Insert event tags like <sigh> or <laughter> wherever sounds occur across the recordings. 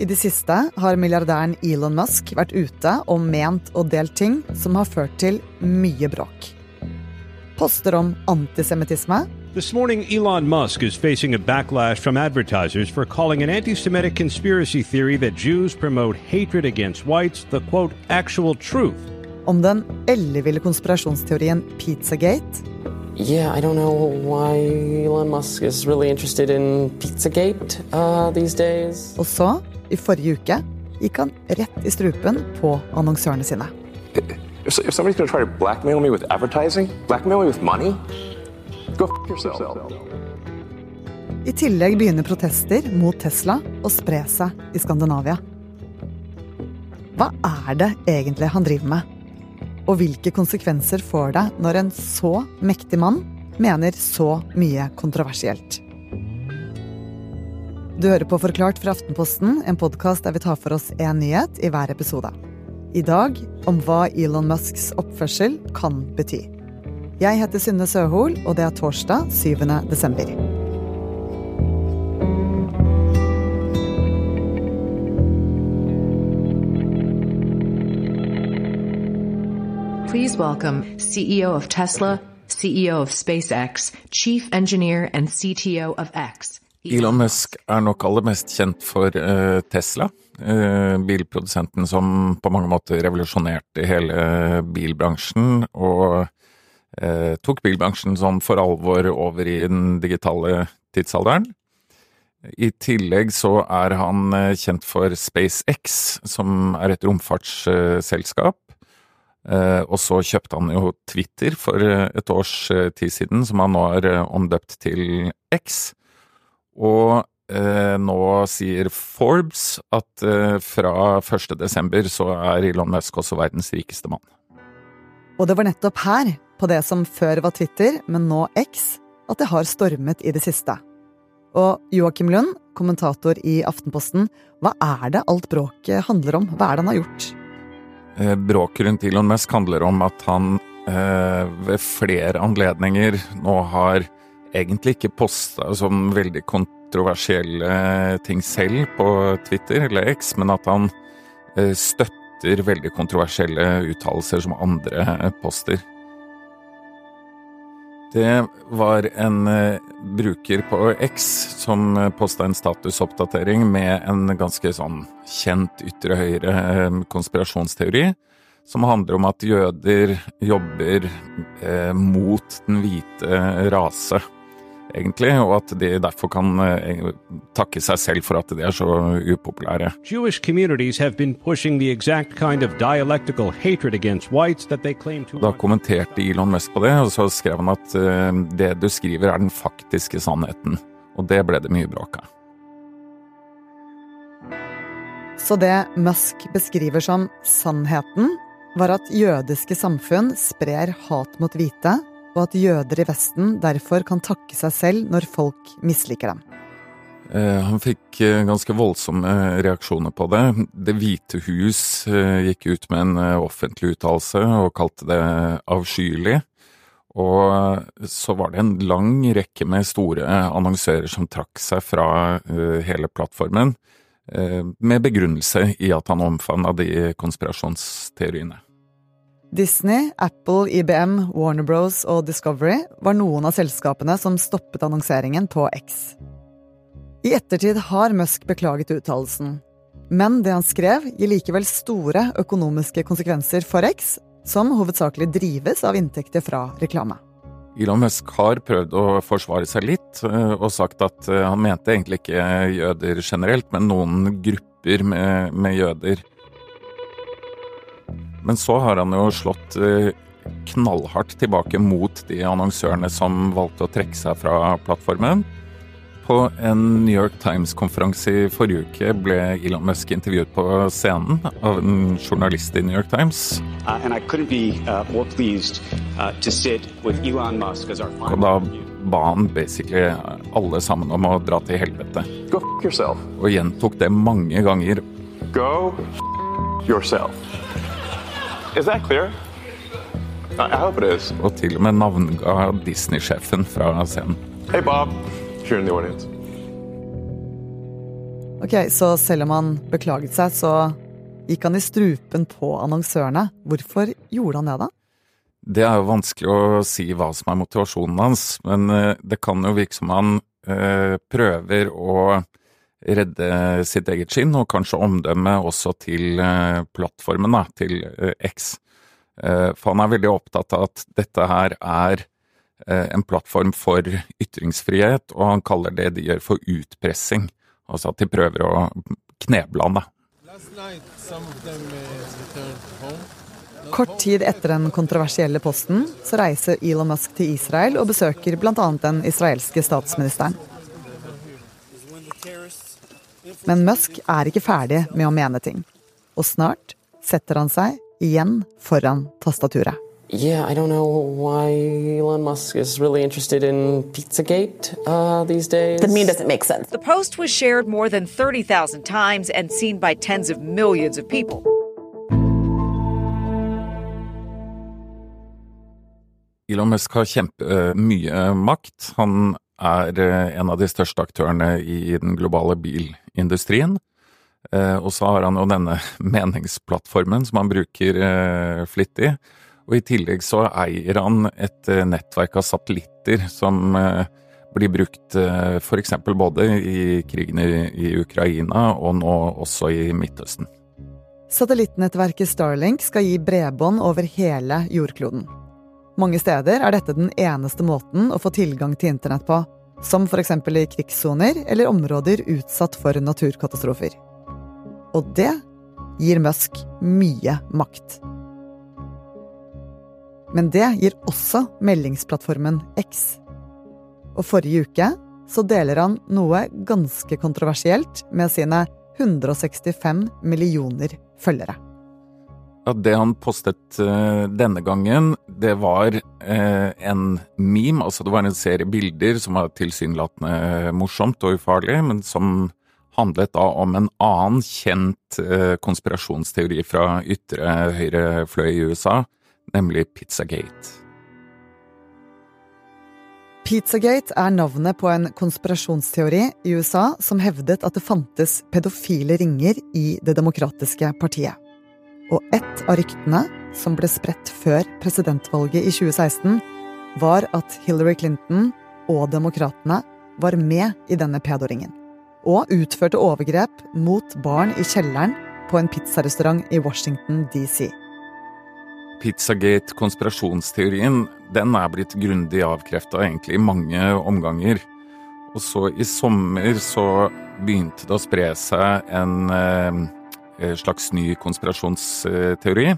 I det siste har milliardæren Elon Musk vært ute og ment og delt ting som har ført til mye bråk. Poster om antisemittisme. This morning, Elon Musk is facing a backlash from advertisers for calling an anti Semitic conspiracy theory that Jews promote hatred against whites the quote, actual truth. Om den elleville konspirasjonsteorien Pizzagate. Yeah, I don't know why Elon Musk is really interested in Pizzagate uh, these days. Og så, i forrige uke, gikk han rett i strupen på annonsørene sine. If, if somebody's going to try to blackmail me with advertising, blackmail me with money, go f yourself. I tillegg begynner protester mot Tesla å spre seg i Skandinavia. Hva er det egentlig han driver med? Og hvilke konsekvenser får det når en så mektig mann mener så mye kontroversielt? Du hører på Forklart fra Aftenposten, en podkast der vi tar for oss én nyhet i hver episode. I dag om hva Elon Musks oppførsel kan bety. Jeg heter Synne Søhol, og det er torsdag 7. desember. Please welcome CEO of Tesla, CEO of SpaceX, Chief Engineer and CTO of X. Elon Musk er nok aller mest kjent for uh, Tesla, uh, bilprodusenten som på mange måter revolusjonerte hele bilbransjen, og uh, tok bilbransjen sånn for alvor over i den digitale tidsalderen. I tillegg så er han kjent for SpaceX, som er et romfartsselskap. Og så kjøpte han jo Twitter for et års tid siden, som han nå har omdøpt til X. Og eh, nå sier Forbes at eh, fra 1. desember så er Elon Musk også verdens rikeste mann. Og det var nettopp her, på det som før var Twitter, men nå X, at det har stormet i det siste. Og Joakim Lund, kommentator i Aftenposten, hva er det alt bråket handler om? Hva er det han har gjort? Eh, bråket rundt Elon Musk handler om at han eh, ved flere anledninger nå har egentlig ikke posta som veldig kontroversielle ting selv på Twitter eller X, men at han eh, støtter veldig kontroversielle uttalelser som andre poster. Det var en uh, bruker på X som posta en statusoppdatering med en ganske sånn kjent ytre høyre konspirasjonsteori, som handler om at jøder jobber mot den hvite rase egentlig, og at de derfor kan eh, takke seg selv for at de er så upopulære. Jewish communities have been pushing the exact kind of dialectical hatred against whites that they claim to Da kommenterte Elon Musk på det, og så skrev han at uh, det du skriver er den faktiske sannheten. Og det ble det mye bråk av. Så det Musk beskriver som sannheten, var at jødiske samfunn sprer hat mot hvite, og at jøder i Vesten derfor kan takke seg selv når folk misliker dem. Eh, han fikk eh, ganske voldsomme reaksjoner på det. Det hvite hus eh, gikk ut med en offentlig uttalelse og kalte det avskyelig. Og så var det en lang rekke med store annonsører som trakk seg fra hele plattformen, med begrunnelse i at han omfavna de konspirasjonsteoriene. Disney, Apple, IBM, Warner Bros og Discovery var noen av selskapene som stoppet annonseringen på X. I ettertid har Musk beklaget uttalelsen, men det han skrev gir likevel store økonomiske konsekvenser for X, som hovedsakelig drives av inntekter fra reklame. Elon Musk har prøvd å forsvare seg litt, eh, og sagt at eh, han mente egentlig ikke jøder generelt, men noen grupper med, med jøder. Men så har han jo slått eh, knallhardt tilbake mot de annonsørene som valgte å trekke seg fra plattformen. På en New York Times-konferanse i forrige uke ble Elon Musk intervjuet på scenen av en journalist i New York Times. Uh, be, uh, uh Og da ba han basically alle sammen om å dra til helvete. Og gjentok det mange ganger. Go yourself. Is that clear? I hope it is. Og til og med navnga Disney-sjefen fra scenen. Hey Bob, You're in the audience. Ok, Så selv om han beklaget seg, så gikk han i strupen på annonsørene. Hvorfor gjorde han det, da? Det er jo vanskelig å si hva som er motivasjonen hans, men eh, det kan jo virke som han eh, prøver å redde sitt eget skinn, og kanskje omdømmet også til eh, plattformen, da, til eh, X. Eh, for han er veldig opptatt av at dette her er en plattform for ytringsfrihet, og han kaller det de gjør for utpressing. Altså at de prøver å kneble han, da. Kort tid etter den kontroversielle posten så reiser Elon Musk til Israel og besøker bl.a. den israelske statsministeren. Men Musk er ikke ferdig med å mene ting. Og snart setter han seg igjen foran tastaturet. Yeah, I don't know why Elon Musk is really interested in Pizzagate uh, these days. The meme doesn't make sense. The post was shared more than 30,000 times and seen by tens of millions of people. Elon Musk har kjempemye makt. Han er eh, en av de største aktørene i den globale bilindustrien. Eh, og så har han jo denne <laughs> meningsplattformen som han bruker eh, flittig. Og i tillegg så eier han et nettverk av satellitter som blir brukt f.eks. både i krigen i Ukraina og nå også i Midtøsten. Satellittnettverket Starlink skal gi bredbånd over hele jordkloden. Mange steder er dette den eneste måten å få tilgang til internett på, som f.eks. i krigssoner eller områder utsatt for naturkatastrofer. Og det gir Musk mye makt. Men det gir også meldingsplattformen X. Og forrige uke så deler han noe ganske kontroversielt med sine 165 millioner følgere. Ja, det han postet uh, denne gangen, det var uh, en meme, altså det var en serie bilder som var tilsynelatende morsomt og ufarlig, men som handlet da om en annen kjent uh, konspirasjonsteori fra ytre høyre fløy i USA, nemlig Pizzagate. Pizzagate er navnet på en konspirasjonsteori i USA som hevdet at det fantes pedofile ringer i Det demokratiske partiet. Og ett av ryktene, som ble spredt før presidentvalget i 2016, var at Hillary Clinton og demokratene var med i denne pedoringen. Og utførte overgrep mot barn i kjelleren på en pizzarestaurant i Washington DC. Pizzagate-konspirasjonsteorien den er blitt grundig avkrefta i mange omganger. Og så i sommer så begynte det å spre seg en eh, slags ny konspirasjonsteori.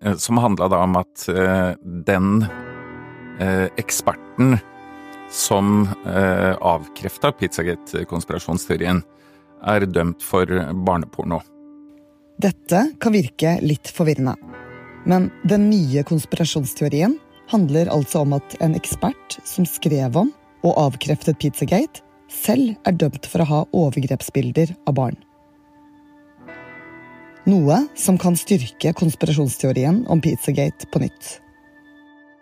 Eh, som handla da om at eh, den eh, eksperten som eh, avkrefta Pizzagate-konspirasjonsteorien, er dømt for barneporno. Dette kan virke litt forvirrende. Men den nye konspirasjonsteorien handler altså om at en ekspert som skrev om og avkreftet Pizzagate, selv er dømt for å ha overgrepsbilder av barn. Noe som kan styrke konspirasjonsteorien om Pizzagate på nytt.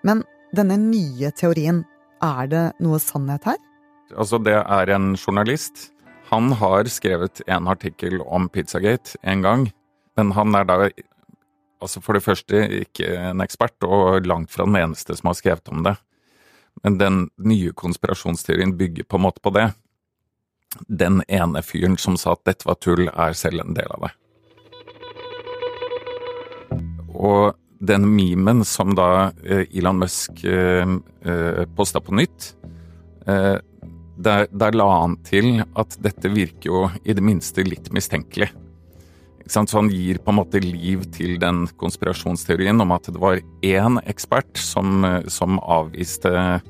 Men denne nye teorien, er det noe sannhet her? Altså, det er en journalist. Han har skrevet en artikkel om Pizzagate en gang, men han er da altså for det første ikke en ekspert, og langt fra den eneste som har skrevet om det. Men den nye konspirasjonsteorien bygger på en måte på det. Den ene fyren som sa at dette var tull, er selv en del av det. Og den memen som da eh, Elon Musk eh, eh, posta på nytt, der, der, la han til at dette virker jo i det minste litt mistenkelig. Så han gir på en måte liv til den konspirasjonsteorien om at det var én ekspert som, som avviste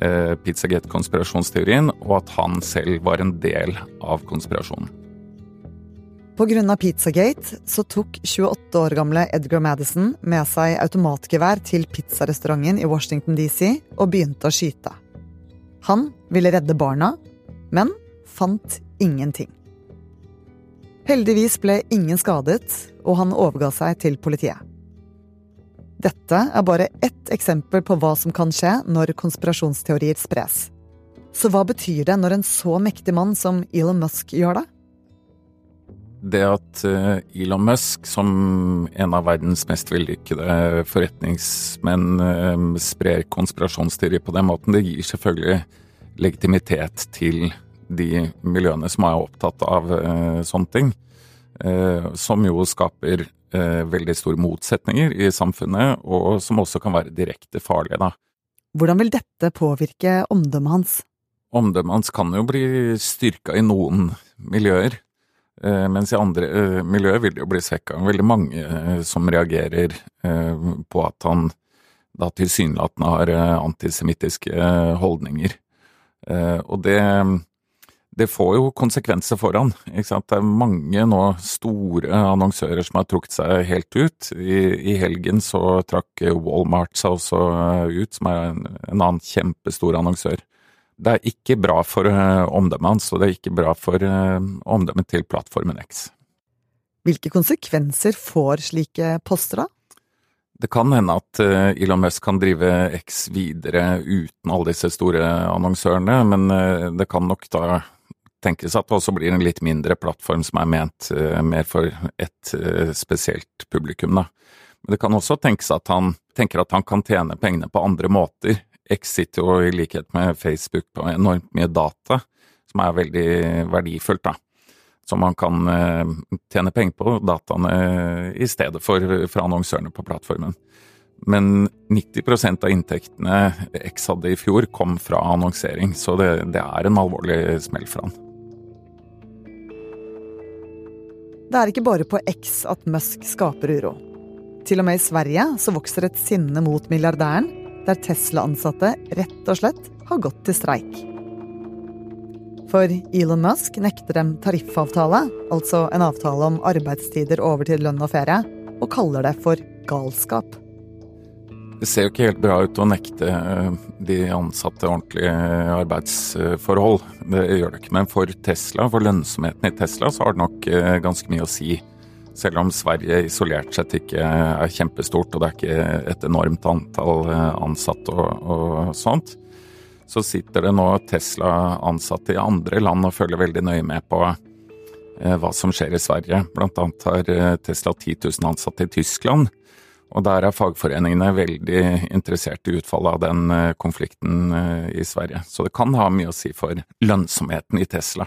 Pizzagate-konspirasjonsteorien, og at han selv var en del av konspirasjonen. Pga. Pizzagate så tok 28 år gamle Edgar Madison med seg automatgevær til pizzarestauranten i Washington DC og begynte å skyte. Han ville redde barna, men fant ingenting. Heldigvis ble ingen skadet, og han overga seg til politiet. Dette er bare ett eksempel på hva som kan skje når konspirasjonsteorier spres. Så hva betyr det når en så mektig mann som Elon Musk gjør det? Det at eh, Elon Musk, som en av verdens mest vellykkede forretningsmenn, eh, sprer konspirasjonsteori på den måten, det gir selvfølgelig legitimitet til de miljøene som er opptatt av eh, sånne ting. Som jo skaper veldig store motsetninger i samfunnet, og som også kan være direkte farlige, da. Hvordan vil dette påvirke omdømmet hans? Omdømmet hans kan jo bli styrka i noen miljøer. Eh, mens i andre eh, miljøer vil det jo bli svekka. Veldig mange eh, som reagerer på at han da tilsynelatende har antisemittiske holdninger. Og det, det får jo konsekvenser for han. Ikke sant? Det er mange nå store annonsører som har trukket seg helt ut. I, i helgen så trakk Walmart seg også ut, som er en, en annen kjempestor annonsør det er ikke bra for uh, omdømmet hans, og det er ikke bra for uh, omdømmet til plattformen X. Hvilke konsekvenser får slike poster, da? Det kan hende at uh, Elon Musk kan drive X videre uten alle disse store annonsørene, men det kan nok da tenkes at det også blir en litt mindre plattform som er ment mer for et spesielt publikum, da. Men det kan også tenkes at han tenker at han kan tjene pengene på andre måter X sitter jo i likhet med Facebook på enormt mye data, som er veldig verdifullt, da. Som man kan eh, tjene penger på dataene i stedet for fra annonsørene på plattformen. Men 90% av inntektene X hadde i fjor, kom fra annonsering, så det, det er en alvorlig smell for han. Det er ikke bare på X at Musk skaper uro. Til og med i Sverige så vokser et sinne mot milliardæren der Tesla-ansatte rett og slett har gått til streik. For Elon Musk nekter dem tariffavtale, altså en avtale om arbeidstider over til lønn og ferie, og kaller det for galskap. Det ser jo ikke helt bra ut å nekte eh, de ansatte ordentlige arbeidsforhold. Det gjør det ikke. Men for Tesla, for lønnsomheten i Tesla, så har det nok eh, ganske mye å si. Selv om Sverige isolert sett ikke er kjempestort, og det er ikke et enormt antall eh, ansatte og, og sånt, så sitter det nå Tesla-ansatte i andre land og følger veldig nøye med på eh, hva som skjer i Sverige. Blant annet har eh, Tesla 10 000 ansatte i Tyskland. Og der er fagforeningene veldig interessert i utfallet av den konflikten i Sverige. Så det kan ha mye å si for lønnsomheten i Tesla.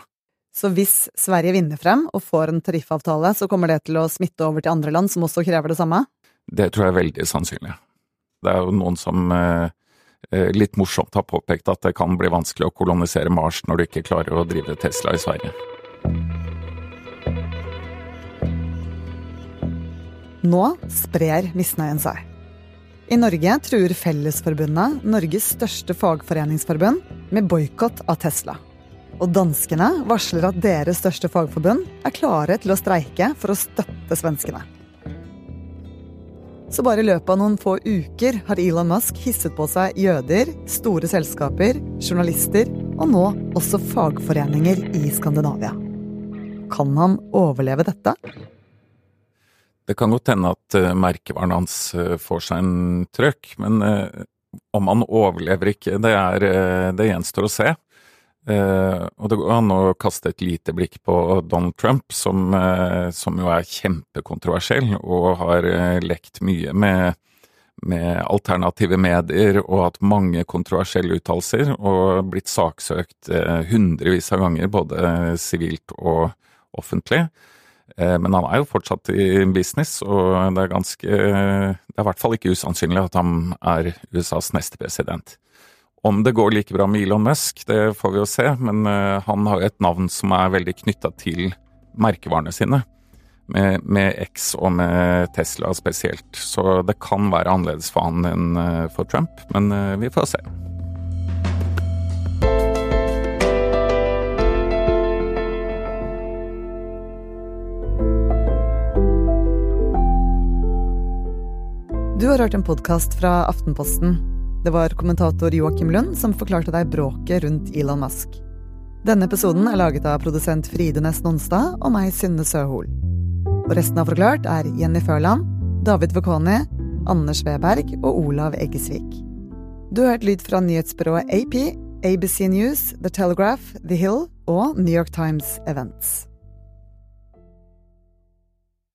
Så hvis Sverige vinner frem og får en tariffavtale, så kommer det til å smitte over til andre land som også krever det samme? Det tror jeg er veldig sannsynlig. Det er jo noen som eh, eh, litt morsomt har påpekt at det kan bli vanskelig å kolonisere Mars når du ikke klarer å drive Tesla i Sverige. Nå sprer misnøyen seg. I Norge truer Fellesforbundet, Norges største fagforeningsforbund, med boikott av Tesla. Og danskene varsler at deres største fagforbund er klare til å streike for å støtte svenskene. Så bare i løpet av noen få uker har Elon Musk hisset på seg jøder, store selskaper, journalister og nå også fagforeninger i Skandinavia. Kan han overleve dette? Det kan godt hende at uh, merkevaren hans uh, får seg en trøkk, men uh, om han overlever ikke, det, er, det gjenstår å se. Uh, og det går an å kaste et lite blikk på Donald Trump, som, uh, som jo er kjempekontroversiell og har uh, lekt mye med, med, alternative medier og hatt mange kontroversielle uttalelser og blitt saksøkt hundrevis av ganger, både sivilt og offentlig. Men han er jo fortsatt i business, og det er ganske Det er i hvert fall ikke usannsynlig at han er USAs neste president. Om det går like bra med Elon Musk, det får vi jo se, men uh, han har jo et navn som er veldig knytta til merkevarene sine. Med, med, X og med Tesla spesielt. Så det kan være annerledes for han enn uh, for Trump, men uh, vi får se. Du har hørt en podkast fra Aftenposten. Det var kommentator Joakim Lund som forklarte deg bråket rundt Elon Musk. Denne episoden er laget av produsent Fride Næss Nonstad og meg, Synne Søhol. Og resten av Forklart er Jenny Førland, David Vekoni, Anders Weberg og Olav Eggesvik. Du har hørt lyd fra nyhetsbyrået AP, ABC News, The Telegraph, The Hill og New York Times Events.